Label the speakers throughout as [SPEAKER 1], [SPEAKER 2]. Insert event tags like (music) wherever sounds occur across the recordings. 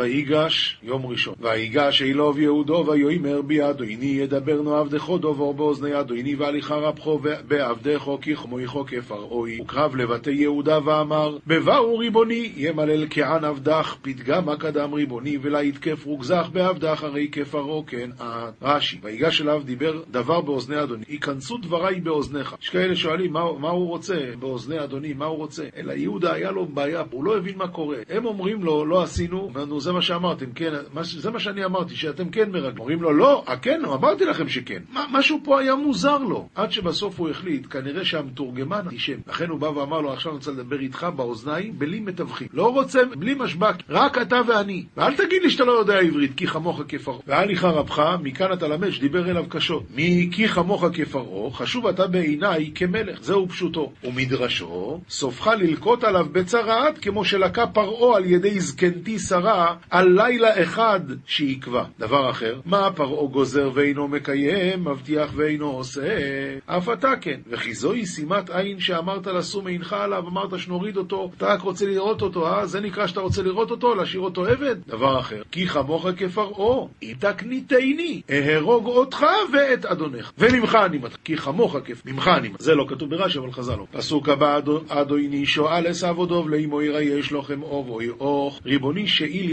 [SPEAKER 1] ויגש יום ראשון. ויגש אילוב יהודו ויאמר בי אדוני ידבר נו עבדכו דובו באוזני אדוני והליכה רבכו בעבדכו ככמויכו כפרעוי. וקרב לבתי יהודה ואמר בבאו ריבוני ימלל כען עבדך פתגם הקדם ריבוני ולה יתקף רוגזך בעבדך הרי כפרעה כן את. רש"י ויגש אליו דיבר דבר באוזני אדוני ייכנסו דבריי באוזניך. יש כאלה שואלים מה, מה הוא רוצה באוזני אדוני מה הוא רוצה אלא יהודה היה לו בעיה הוא לא הבין מה קורה הם אומרים לו לא עשינו זה מה שאמרתם כן זה מה שאני אמרתי שאתם כן מרגלים. אומרים לו לא כן אמרתי לכם שכן. מה, משהו פה היה מוזר לו. עד שבסוף הוא החליט כנראה שהמתורגמן אנטישם לכן הוא בא ואמר לו עכשיו אני רוצה לדבר איתך באוזניים בלי מתווכים. לא רוצה בלי משבק רק אתה ואני. ואל תגיד לי שאתה לא יודע עברית כי חמוך כפרעה. ואל לך רבך מכאן אתה למד שדיבר אליו קשות. מי כי חמוך כפרעה חשוב אתה בעיניי כמלך. זהו פשוטו. ומדרשו סופך ללקוט עליו בצרעת כמו שלקה פרעה על ידי זקנתי שרה על לילה אחד שיקבע. דבר אחר מה פרעה גוזר ואינו מקיים מבטיח ואינו עושה? אף אתה כן. וכי זוהי שימת עין שאמרת לשום עינך עליו אמרת שנוריד אותו אתה רק רוצה לראות אותו אה? זה נקרא שאתה רוצה לראות אותו להשאיר אותו עבד. דבר אחר כי חמוך כפרעה אם תקניתני אהרוג אותך ואת אדונך. וממך אני מתחיל כי חמוך כפ... ממך אני מתחיל זה לא כתוב ברש"י אבל חז"ל פסוק הבא אדוני שואל עשו דוב לאמו ירא יש לכם אוב אוי אוך ריבוני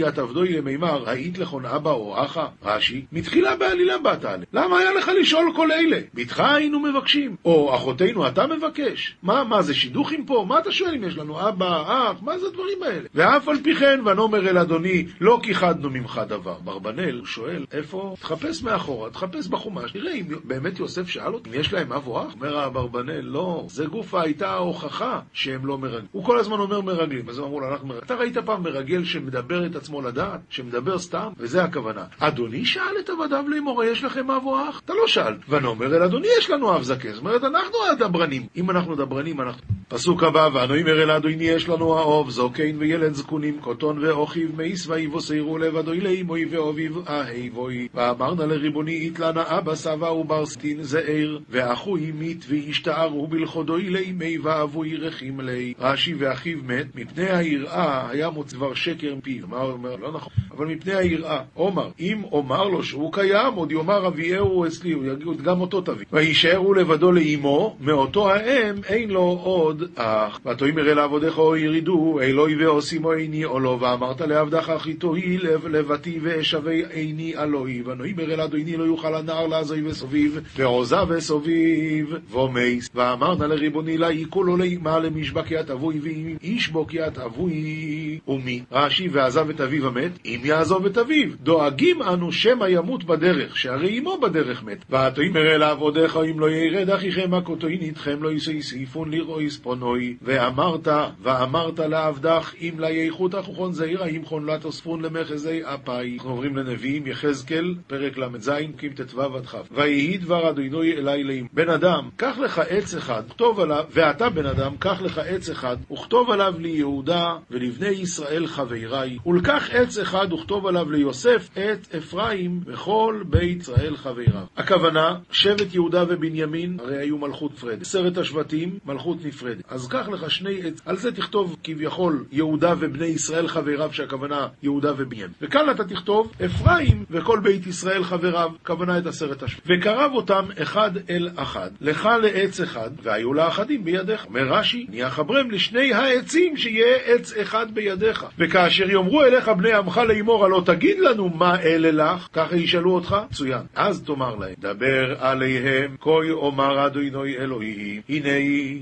[SPEAKER 1] שאיל יתעבדוי למימר היית לכון אבא או אחה רש"י מתחילה בעלילה באת עליה למה היה לך לשאול כל אלה? בתך היינו מבקשים. או אחותינו אתה מבקש? מה מה זה שידוכים פה? מה אתה שואל אם יש לנו אבא אח? מה זה הדברים האלה? ואף על פי כן ונאמר אל אדוני לא כיחדנו ממך דבר. ברבנאל שואל איפה? תחפש מאחורה תחפש בחומש. תראה אם באמת יוסף שאל אותו אם יש להם אב או אח? אומר אברבנאל לא זה גופה הייתה ההוכחה שהם לא מרגלים. הוא כל הזמן אומר מרגלים. אז הם אמרו לו אנחנו מרגלים. אתה ראית פעם מרגל שמדבר את עצמו לדעת שמדבר סתם וזה הכוונה. אדוני שאל את עבדיו לאמור יש לכם אב או אח? אתה לא שאל ונאמר אל אדוני יש לנו אב זקן. זאת אומרת אנחנו הדברנים. אם אנחנו דברנים אנחנו פסוק הבא ונאמר אל אדוני יש לנו האוב זוקין וילד זקונים קוטון ואוכיב מאיס ויבוסרו לב אדוני לאמוי ואוביב אהיבוי. ואמרנה לריבוני איתלנה אבא סבא וברסטין זעיר ואחוי מית וישתערו בלכודוי לימי ואבוי רחים לי. רש"י ואחיו מת מפני היראה היה מוצא דבר שקר מפיו מה הוא אומר? לא נכון אבל מפני היראה. עומר אם אומר לו שהוא קיים עוד יאמר אביהו אצלי הוא יגיד גם אותו תביא. וישארו לבדו לאמו מאותו האם אין לו עוד אח ותאמר אל עבדיך או ירידו אלוהי ועושימו עיני לא ואמרת לעבדך אחי לב לבתי ואשווה עיני אלוהי. ונאמר אל אדוני לא יוכל הנער לעזוי וסוביב ועוזה וסוביב ומייס ואמרנה לריבוני לה כולו לאמה למשבקיית אבוי ואם איש בוקיית אבוי ומי? רש"י ועזב את אביו המת אם יעזוב את אביו. דואגים אנו שמא ימות בדרך שהרי אמו בדרך מת. ותאמר אל עבדיך אם לא ירד אחיכם הכותוין איתכם לא יסייפון לרואי ספונוי ואמרת ואמרת לעבדך אם לה יאיכות אחוכון זעירה ימכון לה תוספון למחזי אפי אנחנו עוברים לנביאים יחזקאל פרק ל"ז קים ט"ו עד כ' ויהי דבר אדוני אלי לאם בן אדם קח לך עץ אחד כתוב עליו ואתה בן אדם קח לך עץ אחד וכתוב עליו ליהודה ולבני ישראל חבריי ולקח עץ אחד וכתוב עליו ליוסף את אפרים וכל בית ישראל חבריו. הכוונה שבט יהודה ובנימין הרי היו מלכות נפרדת עשרת השבטים מלכות נפרדת אז קח לך שני עץ. על זה תכתוב כביכול יהודה ובני ישראל חבריו שהכוונה יהודה ובנימין וכאן אתה תכתוב אפרים וכל בית ישראל חבריו כוונה את עשרת השבטים. וקרב אותם אחד אל אחד. לך לעץ אחד והיו לאחדים בידיך. אומר רש"י נהיה חברם לשני העצים שיהיה עץ אחד בידיך. וכאשר יאמרו אליך בני עמך לאמור הלא תגיד לנו מה אלה לך ככה ישאלו אותך. מצוין. אז תאמר להם דבר עליהם כה אומר אדוני אלוהים הנה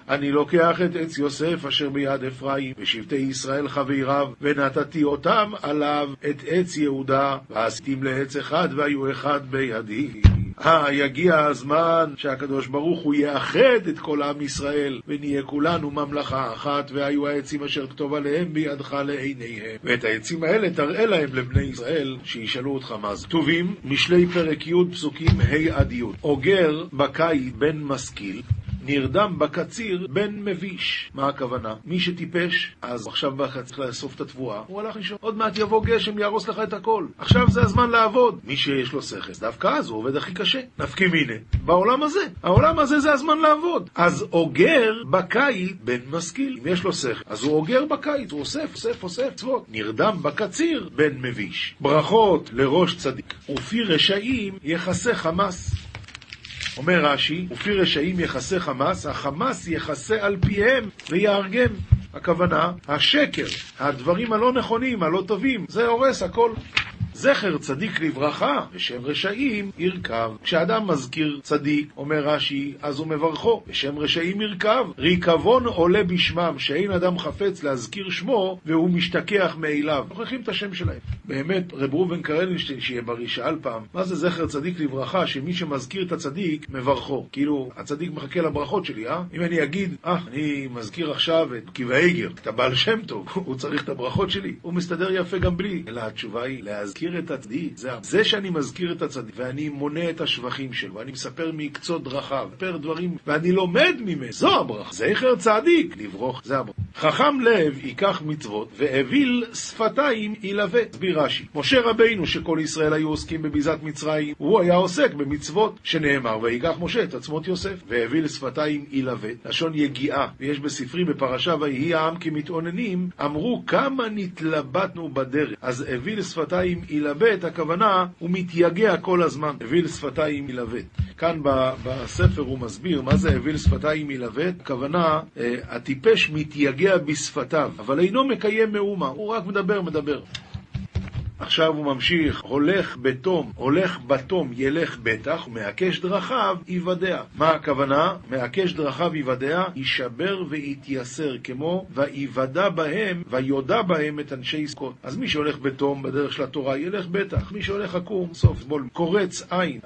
[SPEAKER 1] אני לוקח את עץ יוסף אשר ביד אפרים ושבטי ישראל חבריו ונתתי אותם עליו את עץ יהודה ועשיתים לעץ אחד והיו אחד בידי אה, יגיע הזמן שהקדוש ברוך הוא יאחד את כל עם ישראל, ונהיה כולנו ממלכה אחת, והיו העצים אשר כתוב עליהם בידך לעיניהם. ואת העצים האלה תראה להם לבני ישראל, שישאלו אותך מה זה. כתובים משלי פרק י' פסוקים ה' עד י'. אוגר בקיץ בן משכיל, נרדם בקציר בן מביש. מה הכוונה? מי שטיפש, אז עכשיו צריך לאסוף את התבואה, הוא הלך לישון. עוד מעט יבוא גשם, יהרוס לך את הכל. עכשיו זה הזמן לעבוד. מי שיש לו שכל, דווקא אז הוא עובד הכי קשה. נפקי מיני. בעולם הזה. העולם הזה זה הזמן לעבוד. אז אוגר בקיץ בן משכיל. אם יש לו שכל, אז הוא אוגר בקיץ, הוא אוסף, אוסף, אוסף צוות. נרדם בקציר בן מביש. ברכות לראש צדיק. ופי רשעים יכסה חמס. אומר רש"י, ופי רשעים יכסה חמס, החמס יכסה על פיהם ויהרגם. הכוונה, השקר, הדברים הלא נכונים, הלא טובים, זה הורס הכל. זכר צדיק לברכה, בשם רשעים ירכב. כשאדם מזכיר צדיק, אומר רש"י, אז הוא מברכו, בשם רשעים ירכב. ריקבון עולה בשמם, שאין אדם חפץ להזכיר שמו, והוא משתכח מאליו. שוכחים את השם שלהם. באמת, רב ראובן קרלינשטיין, שיהיה בריא, שאל פעם, מה זה זכר צדיק לברכה, שמי שמזכיר את הצדיק, מברכו. כאילו, הצדיק מחכה לברכות שלי, אה? אם אני אגיד, אה, אני מזכיר עכשיו את קיבאיגר, את הבעל שם טוב, (laughs) הוא צריך את הברכות שלי, הוא מסתדר יפה גם בלי. אלא התשובה היא, להזכיר מזכיר את הצדיק, זה, זה שאני מזכיר את הצדיק, ואני מונה את השבחים שלו, ואני מספר מקצות דרכיו, מספר דברים, ואני לומד ממנו, זו הברכה. זכר צדיק, לברוך, זה הברכה. חכם לב ייקח מצוות, ואוויל שפתיים ילבט. הסביר רש"י. משה רבינו, שכל ישראל היו עוסקים בביזת מצרים, הוא היה עוסק במצוות, שנאמר, ויקח משה את עצמות יוסף, ואוויל שפתיים ילבט. לשון יגיעה, ויש בספרי בפרשה ויהי העם כמתאוננים, אמרו כמה נתלבטנו בדרך. אז אוויל שפתיים ילבט, הכוונה, הוא מתייגע כל הזמן. אוויל שפתיים ילבט. כאן בספר הוא מסביר מה זה אוויל שפתיים ילבט. הכוונה, אה, הטיפש מתייגע בשפתיו, אבל אינו מקיים מאומה, הוא רק מדבר, מדבר. עכשיו הוא ממשיך, הולך בתום, הולך בתום ילך בטח, ומעקש דרכיו יוודע. מה הכוונה? מעקש דרכיו יוודע, יישבר ויתייסר, כמו ויוודע בהם, ויודע בהם את אנשי סקוט. אז מי שהולך בתום בדרך של התורה ילך בטח, מי שהולך עקום, סוף, אתמול קורץ עין.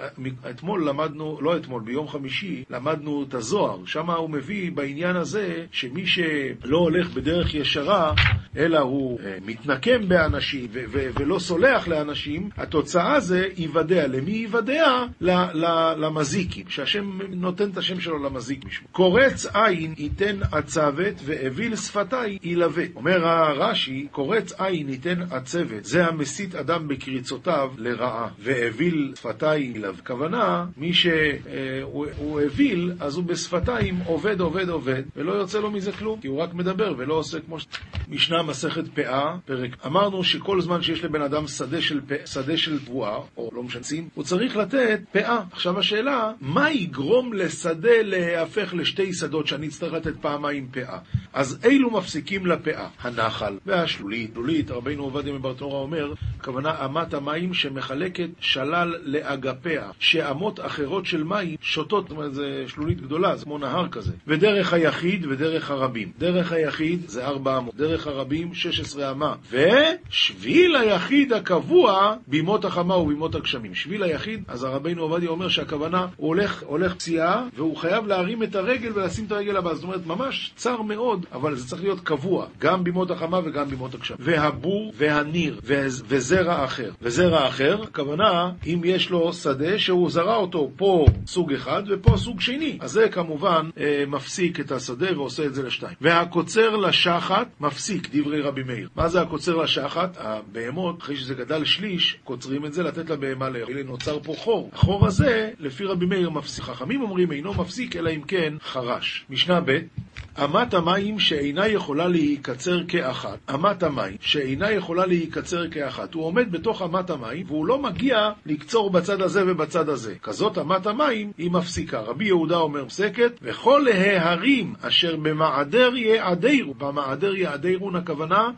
[SPEAKER 1] אתמול למדנו, לא אתמול, ביום חמישי, למדנו את הזוהר, שם הוא מביא בעניין הזה, שמי שלא הולך בדרך ישרה, אלא הוא אה, מתנקם באנשים ולא סולח לאנשים, התוצאה זה ייוודע. למי ייוודע? למזיקים, שהשם נותן את השם שלו למזיק משמו. קורץ עין ייתן עצבת ואוויל שפתיים ילבט. אומר הרש"י, קורץ עין ייתן עצבת, זה המסית אדם בקריצותיו לרעה, ואוויל שפתיים ילבט. כוונה, מי שהוא אוויל, אז הוא בשפתיים עובד, עובד, עובד, ולא יוצא לו מזה כלום, כי הוא רק מדבר ולא עושה כמו ש... משנה מסכת פאה, פרק. אמרנו שכל זמן שיש לבן אדם שדה של, שדה של תבואה, או לא משצים, הוא צריך לתת פאה. עכשיו השאלה, מה יגרום לשדה להיהפך לשתי שדות שאני אצטרך לתת פעמיים פאה? אז אילו מפסיקים לפאה? הנחל והשלולית. שלולית, רבינו עובדיה מברטנורה אומר, הכוונה אמת המים שמחלקת שלל לאגפיה, שאמות אחרות של מים שותות, זאת אומרת, זה שלולית גדולה, זה כמו נהר כזה. ודרך היחיד ודרך הרבים. דרך היחיד זה ארבע אמות, דרך הרבים 16 אמה, ושביל היחיד הקבוע בימות החמה ובימות הגשמים. שביל היחיד, אז הרבינו עובדיה אומר שהכוונה, הוא הולך, הולך פציעה, והוא חייב להרים את הרגל ולשים את הרגל הבאה. זאת אומרת, ממש צר מאוד, אבל זה צריך להיות קבוע, גם בימות החמה וגם בימות הגשמים. והבור והניר, וזרע אחר. וזרע אחר, הכוונה, אם יש לו שדה שהוא זרע אותו פה סוג אחד ופה סוג שני. אז זה כמובן אה, מפסיק את השדה ועושה את זה לשתיים. והקוצר לשחת מפסיק, דברי רבי מאיר. מה זה הקוצר לשחת? הבהמות, אחרי שזה גדל שליש, קוצרים את זה לתת לבהמה לאכול. נוצר פה חור. החור הזה, לפי רבי מאיר, מפסיק. חכמים אומרים אינו מפסיק, אלא אם כן חרש. משנה ב' אמת המים שאינה יכולה להיקצר כאחת, אמת המים שאינה יכולה להיקצר כאחת, הוא עומד בתוך אמת המים והוא לא מגיע לקצור בצד הזה ובצד הזה. כזאת אמת המים היא מפסיקה. רבי יהודה אומר פסקת, וכל ההרים אשר במעדר יעדירו, במעדר יעדירון הכוונה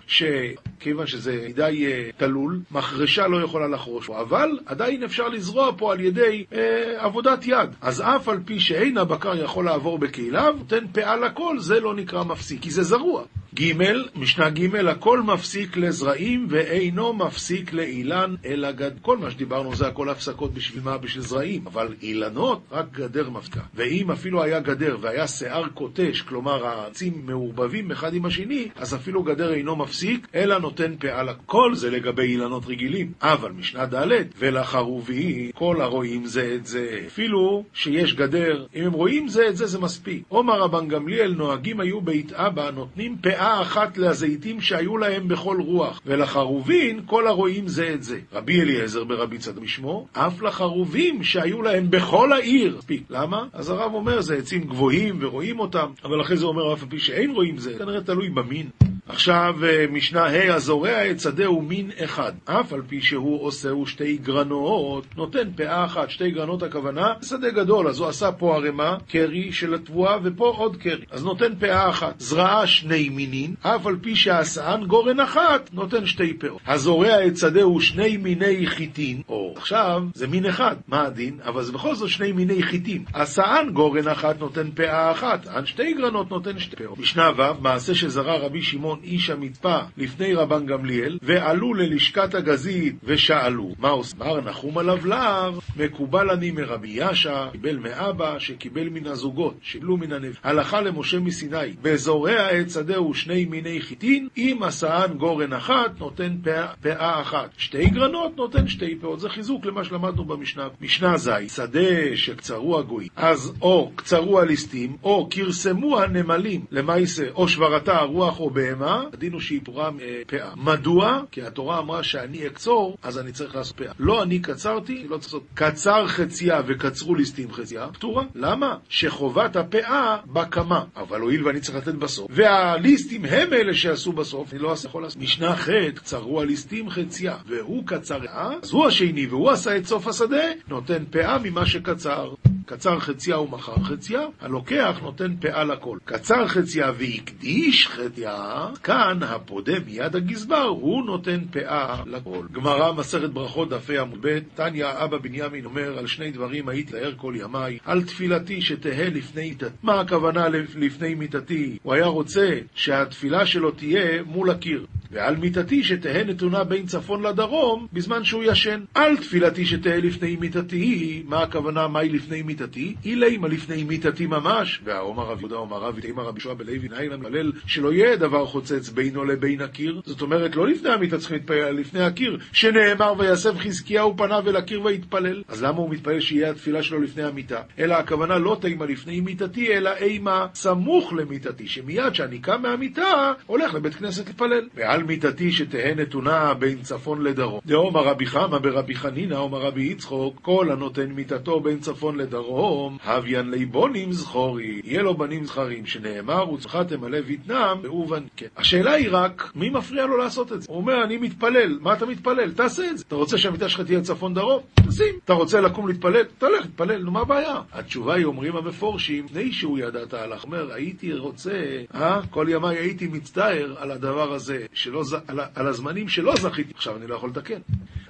[SPEAKER 1] שכיוון שזה מדי אה, תלול, מחרשה לא יכולה לחרוש פה, אבל עדיין אפשר לזרוע פה על ידי אה, עבודת יד. אז אף על פי שאין הבקר יכול לעבור בקהיליו, נותן פאה לכל, זה לא נקרא מפסיק, כי זה זרוע. ג', משנה ג', הכל מפסיק לזרעים ואינו מפסיק לאילן אלא גד. כל מה שדיברנו זה הכל הפסקות בשביל מה? בשביל זרעים, אבל אילנות, רק גדר מפסיקה. ואם אפילו היה גדר והיה שיער קוטש, כלומר העצים מעורבבים אחד עם השני, אז אפילו גדר אינו מפסיק, אלא נותן פאה לכל זה לגבי אילנות רגילים. אבל משנה ד', ולחרובי כל הרואים זה את זה. אפילו שיש גדר, אם הם רואים זה את זה, זה מספיק. עומר רבן גמליאל נוהגים היו בית אבא, נותנים פאה אחת לזיתים שהיו להם בכל רוח, ולחרובין כל הרואים זה את זה. רבי אליעזר ברבי צד משמו, אף לחרובים שהיו להם בכל העיר. מספיק. למה? אז הרב אומר, זה עצים גבוהים ורואים אותם, אבל אחרי זה אומר, אף על פי שאין רואים זה, כנראה תלוי במין. עכשיו, אה, משנה ה' הזורע את שדהו מין אחד, אף על פי שהוא עושהו שתי גרנות, נותן פאה אחת, שתי גרנות הכוונה, שדה גדול, אז הוא עשה פה ערימה, קרי של התבואה, ופה עוד קרי, אז נותן פאה אחת. זרעה שני מינין, אף על פי שעשאן גורן אחת, נותן שתי פאות. הזורע את שדהו שני מיני חיטין, או עכשיו, זה מין אחד, מה הדין? אבל זה בכל זאת שני מיני חיטין. עשאן גורן אחת נותן פאה אחת, ען שתי גרנות נותן שתי פאות. משנה ו', מעשה שזרע רבי שמעון איש המצפה לפני רבן גמליאל, ועלו ללשכת הגזית ושאלו, מה עושים? מר נחום הלבלר, מקובל אני מרבי ישע, קיבל מאבא, שקיבל מן הזוגות, שקיבלו מן הנביא. הלכה למשה מסיני, בזורע את שדהו שני מיני חיטין, אם עשאן גורן אחת, נותן פאה, אחת. שתי גרנות, נותן שתי פאות. זה חיזוק למה שלמדנו במשנה. משנה זי, שדה שקצרו הגויים, אז או קצרו הליסטים, או כרסמו הנמלים, למעשה, או שברתה הרוח או בהמה, הדין הוא שהיא פורה אה, פאה. מדוע? כי התורה אמרה שאני אקצור, אז אני צריך לעשות פאה. לא אני קצרתי, לא צריך לעשות... קצר חציה וקצרו ליסטים חציה, פתורה. למה? שחובת הפאה בקמה. אבל הואיל ואני צריך לתת בסוף, והליסטים הם אלה שעשו בסוף, אני לא יכול לעשות. משנה ח' קצרו הליסטים חציה, והוא קצר אז הוא השני, והוא עשה את סוף השדה, נותן פאה ממה שקצר. קצר חציה ומכר חציה, הלוקח נותן פאה לכל. קצר חציה והקדיש חציה, כאן הפודה מיד הגזבר, הוא נותן פאה לכל. גמרא, מסכת ברכות, דפי עמוד ב', תניא אבא בנימין אומר, על שני דברים הייתי להר כל ימיי, על תפילתי שתהא לפני מיתתי. מה הכוונה לפני מיתתי? הוא היה רוצה שהתפילה שלו תהיה מול הקיר. ועל מיתתי שתהא נתונה בין צפון לדרום בזמן שהוא ישן. על תפילתי שתהא לפני מיתתי, מה הכוונה מהי לפני מיתתי? אילימה לפני מיתתי ממש. והאומר רב יהודה אומר רב תימא רבי שועה בלוי נהי למלל שלא יהיה דבר חוצץ בינו לבין הקיר. זאת אומרת לא לפני המיתה צריכים להתפלל, לפני הקיר, שנאמר ויסב חזקיהו פניו אל הקיר ויתפלל. אז למה הוא מתפלל שיהיה התפילה שלו לפני המיתה? אלא הכוונה לא תימא לפני מיתתי, אלא אימה סמוך למיתתי, שמיד שאני קם מהמיטה, הולך לבית כנסת להתפלל. ועל מיתתי שתהא נתונה בין צפון לדרום. דאמר רבי חמא ברבי חנינא, אומר רבי יצחוק, כל הנותן מיתתו בין צפון לדרום, הביין לי בונים זכורי, יהיה לו בנים זכרים, שנאמר, וצריכתם הלב יתנם, ואובן כן. השאלה היא רק, מי מפריע לו לעשות את זה? הוא אומר, אני מתפלל, מה אתה מתפלל? תעשה את זה. אתה רוצה שהמיטה שלך תהיה צפון דרום? תשים. אתה רוצה לקום להתפלל? תלך, תתפלל, נו מה הבעיה? התשובה היא, אומרים המפורשים, לפני שהוא ידע את ההלכה, אומר, הייתי רוצה, אה, כל ימיי הייתי מצטער על הדבר הזה, שלא, על, הזמנים שלא זכיתי. עכשיו אני לא יכול לתקן.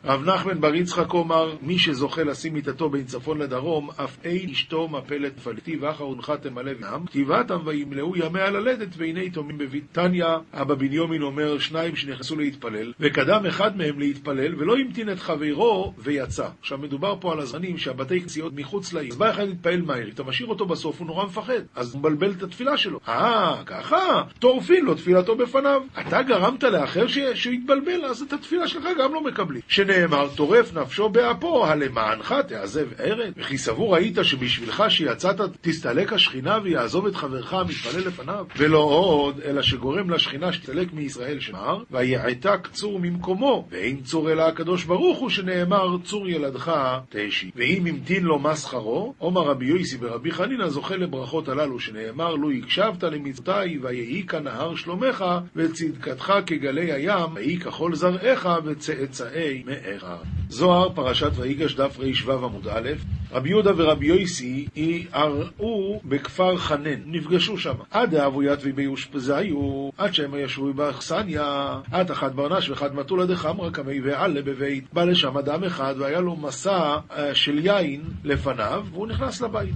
[SPEAKER 1] רב נחמן בר יצחק אומר, מי שזוכה לשים מיטתו בין צפון לדרום, אף אין אשתו מפלת פלטי, ואחרונך תמלא ים, כתיבתם וימלאו ימי הללדת, והנה יתומים בבית. תניא, אבא בנימין אומר, שניים שנכנסו להתפלל, וקדם אחד מהם להתפלל, ולא המתין את חברו, ויצא. עכשיו מדובר פה על הזמנים שהבתי כנסיות מחוץ לעיר. אז בא אחד להתפעל מהר, אתה משאיר אותו בסוף, הוא נורא מפחד. אז הוא מבלבל את התפילה שלו. אה, ככה, טורפין לו תפילתו בפניו. אתה גרמת לאחר שיתבלבל, אז את התפילה שלך גם לא מקבלים. שנאמר, טורף נפשו באפו, הלמענך תעזב ארץ. וכי סבור היית שבשבילך שיצאת תסתלק השכינה ויעזוב את חברך המתפלל לפניו? ולא עוד, אלא שגורם לשכינה שתסתלק מישראל שמר, ויעתה קצור ממקומו, ואין צור אלא הקדוש ברוך הוא שנאמר, צור ילדך תשי. ואם המתין לו מה שכרו, עומר רבי יויסי ורבי חנינא זוכה לברכות הללו, שנאמר, לו הקשבת למצוותיי, ויהי כנהר שלומך, וצדקתך כגלי הים, ויהי ככל זרעך, וצאצאי מאיך. זוהר, פרשת ויגש, דף ר"ו עמוד א', רבי יהודה ורבי יויסי ערעו בכפר חנן, נפגשו שם. עד דאבו יתבי ביושפזיו, עד שהם ישבו באכסניה, עד אחת ברנש ואחד מטולה דחמרא קמי ועלה בבית. בא לשם אדם אחד והיה לו מסע של יין לפניו, והוא נכנס לבית.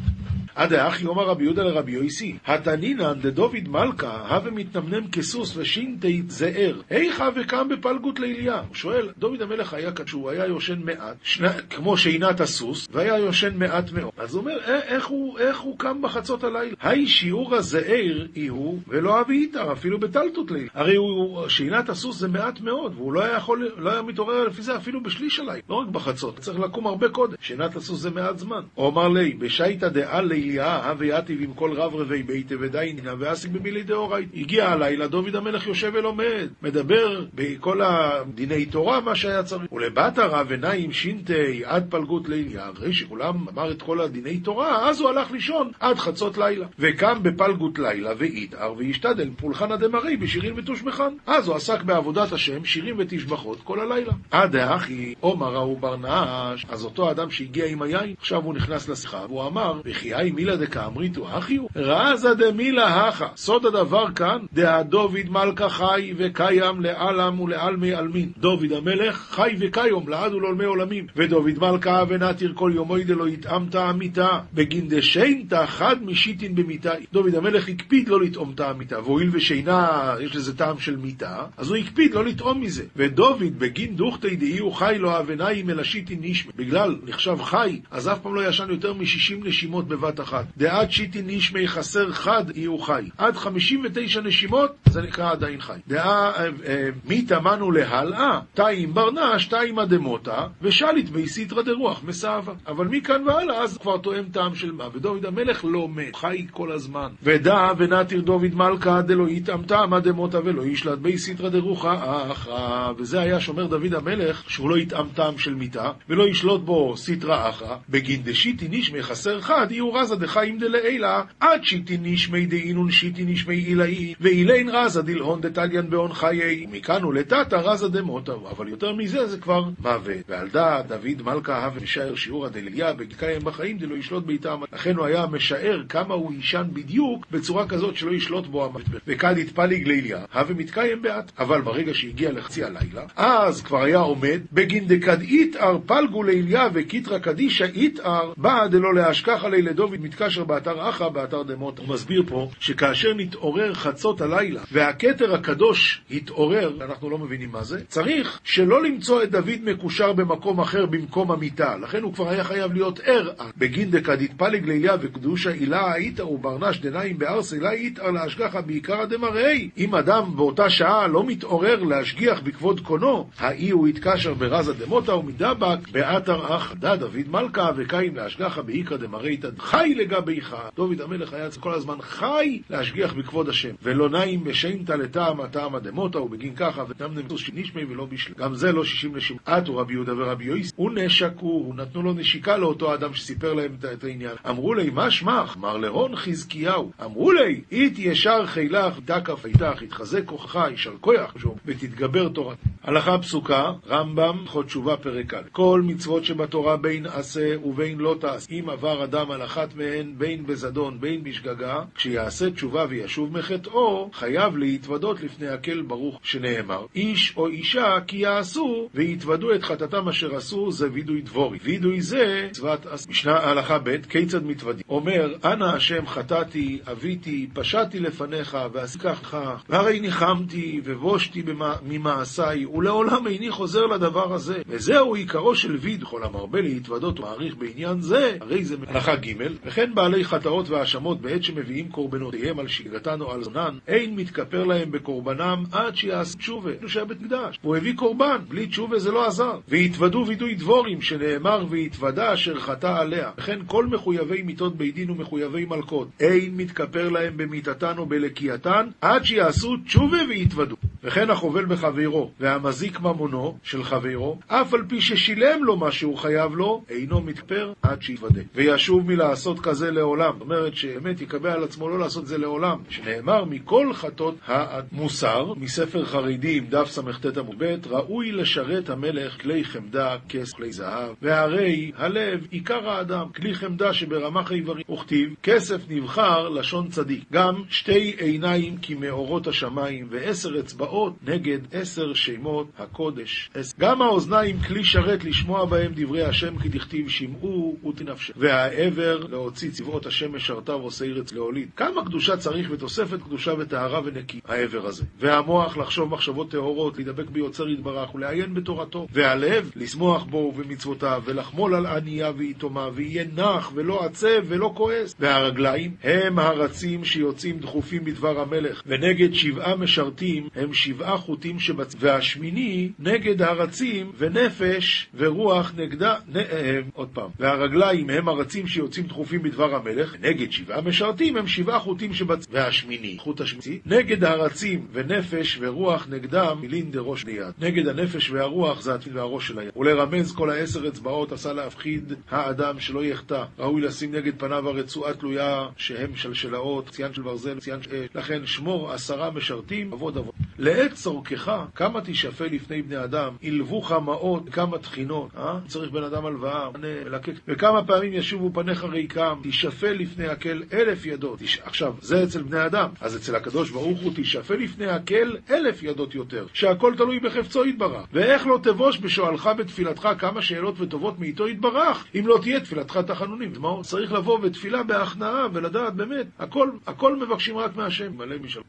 [SPEAKER 1] עד האחי אומר רבי יהודה לרבי יויסי, התנינן דדוד מלכה, הווה מתנמנם כסוס ושינתי זער, היכא וקם בפלגות ליליה. הוא שואל, דוד המלך היה כשהוא היה יושן מעט, שני, כמו שינת הסוס, והיה יושן מעט מאוד. אז הוא אומר, איך הוא, איך הוא קם בחצות הלילה? היי שיעור הזער היא ולא אבי איתר, אפילו בטלטות לילה. הרי הוא, שינת הסוס זה מעט מאוד, והוא לא היה יכול, לא היה מתעורר לפי זה אפילו בשליש הלילה, לא רק בחצות, צריך לקום הרבה קודם. שינת הסוס זה מעט זמן. הוא אמר לי, בשייתא דעה ליליה, הווה יתיב עם כל רב רבי ביתה ודיינה, ואסיק במילי דאורייתא. הגיע הלילה, דוד המלך יושב ולומד, מדבר בכל הדיני תורה, מה שהיה צריך. ולבת הרב עיניים שינתי עד פלגות ליליה, אחרי שכולם אמר את כל הדיני תורה, אז הוא הלך לישון עד חצות לילה. וקם בפלגות לילה, ויתער, וישתדל פולחנא דמרי בשירים ותושבחן. אז הוא עסק בעבודת השם, שירים ותשבחות כל הלילה. עד האחי, עומר ההוא ברנש, אז אותו אדם שהגיע עם היין, עכשיו הוא נכנס לשיחה, והוא אמר, וחיי מילה דקאמריתו הוא, רזה דמילה הכה. סוד הדבר כאן, דהדוד מלכה חי וקיים לעלם ולעלמי עלמין. דוד המלך חי וקיים לעד ולעולמי עולמים. ודוד מלכה ונתיר כל יומוי דלא יטעם טעמיתה. בגין דשיינתא חד משיטין במיתאי. דוד המלך הקפיד לא לטעום טעמיתה, והואיל ושינה יש לזה טעם של מיתה, אז הוא הקפיד לא לטעום מזה. ודוד בגין דוכתא דאי הוא חי לו אבנאי מלשיטין נשמע. בגלל נחשב חי, אז אף פעם לא ישן יותר מ-60 נשימות בבת. דעד שיתין נשמי חסר חד איהו חי. עד 59 נשימות זה נקרא עדיין חי. דעד אה, אה, תמן ולהלאה, טעים בר נש, טעמא דמותא, ושליט ביה סיטרא דרוח מסאבא. אבל מכאן והלאה אז כבר טועם טעם של מוות. ודוד המלך לא מת, חי כל הזמן. ודא נטיר דוד מלכא דלא טעם טעמא דמותא ולא ישלט ביה סיטרא דרוחא אחרא. וזה היה שאומר דוד המלך שהוא לא טעם של מיתה, ולא ישלוט בו סיטרא אחרא. בגין דשיתין נשמי חסר חד, איהו רזא דחיים דלעילה, עד שיתין נשמי דאינון שיתין נשמי עילאי, ואילין רזא דלהון דתליין בהון חיי. מכאן ולתתא רזא דמותא. אבל יותר מזה זה כבר מוות. ועל דא דוד מלכה הווה משער שיעורא דליליה בקיים בחיים דלא ישלוט ביתם. לכן הוא היה משער כמה הוא יישן בדיוק בצורה כזאת שלא ישלוט בו המוות. וכד יתפליג ליליה, הווה מתקיים באט. אבל ברגע שהגיע לחצי הלילה, אז כבר היה עומד בגין דקד איתער פלגו ליליה וקיטרא קדישא איתער בא דלא להשכח עלי לדוד מתקשר באתר אחא באתר דמות. הוא מסביר פה שכאשר נתעורר חצות הלילה והכתר הקדוש התעורר, אנחנו לא מבינים מה זה, צריך שלא למצוא את דוד מקושר במקום אחר במקום המיטה. לכן הוא כבר היה חייב להיות ער. בגין דקד יתפלג ליליה וקדושה הילה איתער וברנש דנאים בארסלה איתער להשגחה בעיקרא דמראי. אם אדם באותה שעה לא מתעורר להשגיח בכבוד קונו, האי הוא יתקשר ברזה דמותה ומדבק באתר אח דא דוד מלכה וקיים להשגחה בעיקרא דמראי תד חי לגביך. דוד המלך היה כל הזמן חי להשגיח בכבוד השם. ולא נעים בשיימתא לטעם הטעם הדמותה ובגין ככה ותם נמצאו שנשמי ולא בשל. גם זה לא שישים נשימות. עטו רבי יהודה ורבי יויס ונשקו, נתנו לו נשיקה לאותו אדם שסיפר להם את העניין. אמרו לי מה שמך? אמר לרון חזקיהו. אמרו לי אית ישר חילך תקף איתך יתחזק כוחך יישר כוח ותתגבר תורת. הלכה פסוקה רמב"ם הלכות תשובה פרק א' כל מצוות שבתורה בין עשה ובין לא תעשה אם עבר אדם על אחת מהן בין בזדון בין בשגגה כשיעשה תשובה וישוב מחטאו חייב להתוודות לפני הקל ברוך שנאמר. איש או אישה כי יעשו ויתוודו את חטאתם אשר עשו זה וידוי דבורי. וידוי זה מצוות עשה. משנה הלכה ב' כיצד מתוודים אומר אנא השם חטאתי אביתי פשעתי לפניך ועשיתי כך והרי ניחמתי ובושתי ממעשיי ולעולם איני חוזר לדבר הזה. וזהו עיקרו של ויד כל המרבה להתוודות ומעריך בעניין זה. הרי זה הלכה ג' וכן בעלי חטאות והאשמות בעת שמביאים קורבנותיהם על שגגתן או על זונן אין מתכפר להם בקורבנם עד שיעשו תשובה. כאילו שהיה בית מקדש. הוא הביא קורבן בלי תשובה זה לא עזר. והתוודו וידוי דבורים שנאמר והתוודה אשר חטא עליה. וכן כל מחויבי מיתות בית דין ומחויבי מלכות אין מתכפר להם במיתתן או בלקייתן עד שיעשו תשובה ויתוודו וכן החובל בחברו והמזיק ממונו של חברו אף על פי ששילם לו מה שהוא חייב לו אינו מתכפר עד שיתוודה וישוב מלעשות כזה לעולם. זאת אומרת שבאמת יקבע על עצמו לא לעשות זה לעולם. שנאמר מכל חטות המוסר מספר חרדים דף סט עמוד ב' ראוי לשרת המלך כלי חמדה כס כלי זהב. והרי הלב עיקר האדם כלי חמדה שברמח איברים וכתיב כסף נבחר לשון צדיק. גם שתי עיניים כמאורות השמיים ועשר אצבעות נגד עשר שמות הקודש. גם האוזניים כלי שרת לשמוע בהם דברי השם כי דכתיב שמעו ותנפשם. והעבר להוציא צבאות השם משרתיו עושה ארץ להוליד. כמה קדושה צריך ותוספת קדושה וטהרה ונקי, העבר הזה. והמוח לחשוב מחשבות טהורות, להידבק ביוצר יתברך ולעיין בתורתו. והלב לשמוח בו ובמצוותיו ולחמול על ענייה ויתומה ויהיה נח ולא עצב ולא כועס. והרגליים הם הרצים שיוצאים דחופים בדבר המלך. ונגד שבעה משרתים הם שבעה חוטים שבצ... והשמיני נגד הרצים ונפש ורוח נגדה, נ... עוד פעם, והרגליים הם הרצים שיוצאים דחופים בדבר המלך, נגד שבעה משרתים הם שבעה חוטים שבצ... והשמיני, חוט השמיני, נגד הרצים ונפש ורוח נגדם מילין דראש ליד. נגד הנפש והרוח זה התפיל והראש של היד. ולרמז כל העשר אצבעות עשה להפחיד האדם שלא יחטא. ראוי לשים נגד פניו הרצועה תלויה שהם שלשלאות, ציין של ברזל, ציין של אש. לכן שמור עשרה משרתים, עבוד עבוד. לעת צורכך, כמה תשאפה לפני בני אדם, ילבוך מעות, כמה תחינות, אה? צריך בן אדם הלוואה, מלקק, וכמה פעמים ישובו פניך ריקם, תשאפה לפני הקל אלף ידות. תש... עכשיו, זה אצל בני אדם, אז אצל הקדוש ברוך הוא תשאפה לפני הקל אלף ידות יותר, שהכל תלוי בחפצו יתברך. ואיך לא תבוש בשואלך בתפילתך כמה שאלות וטובות מאיתו יתברך, אם לא תהיה תפילתך תחנונים. מה צריך לבוא בתפילה בהכנעה ולדעת באמת, הכל, הכל מבקשים רק מהשם, מלא משל...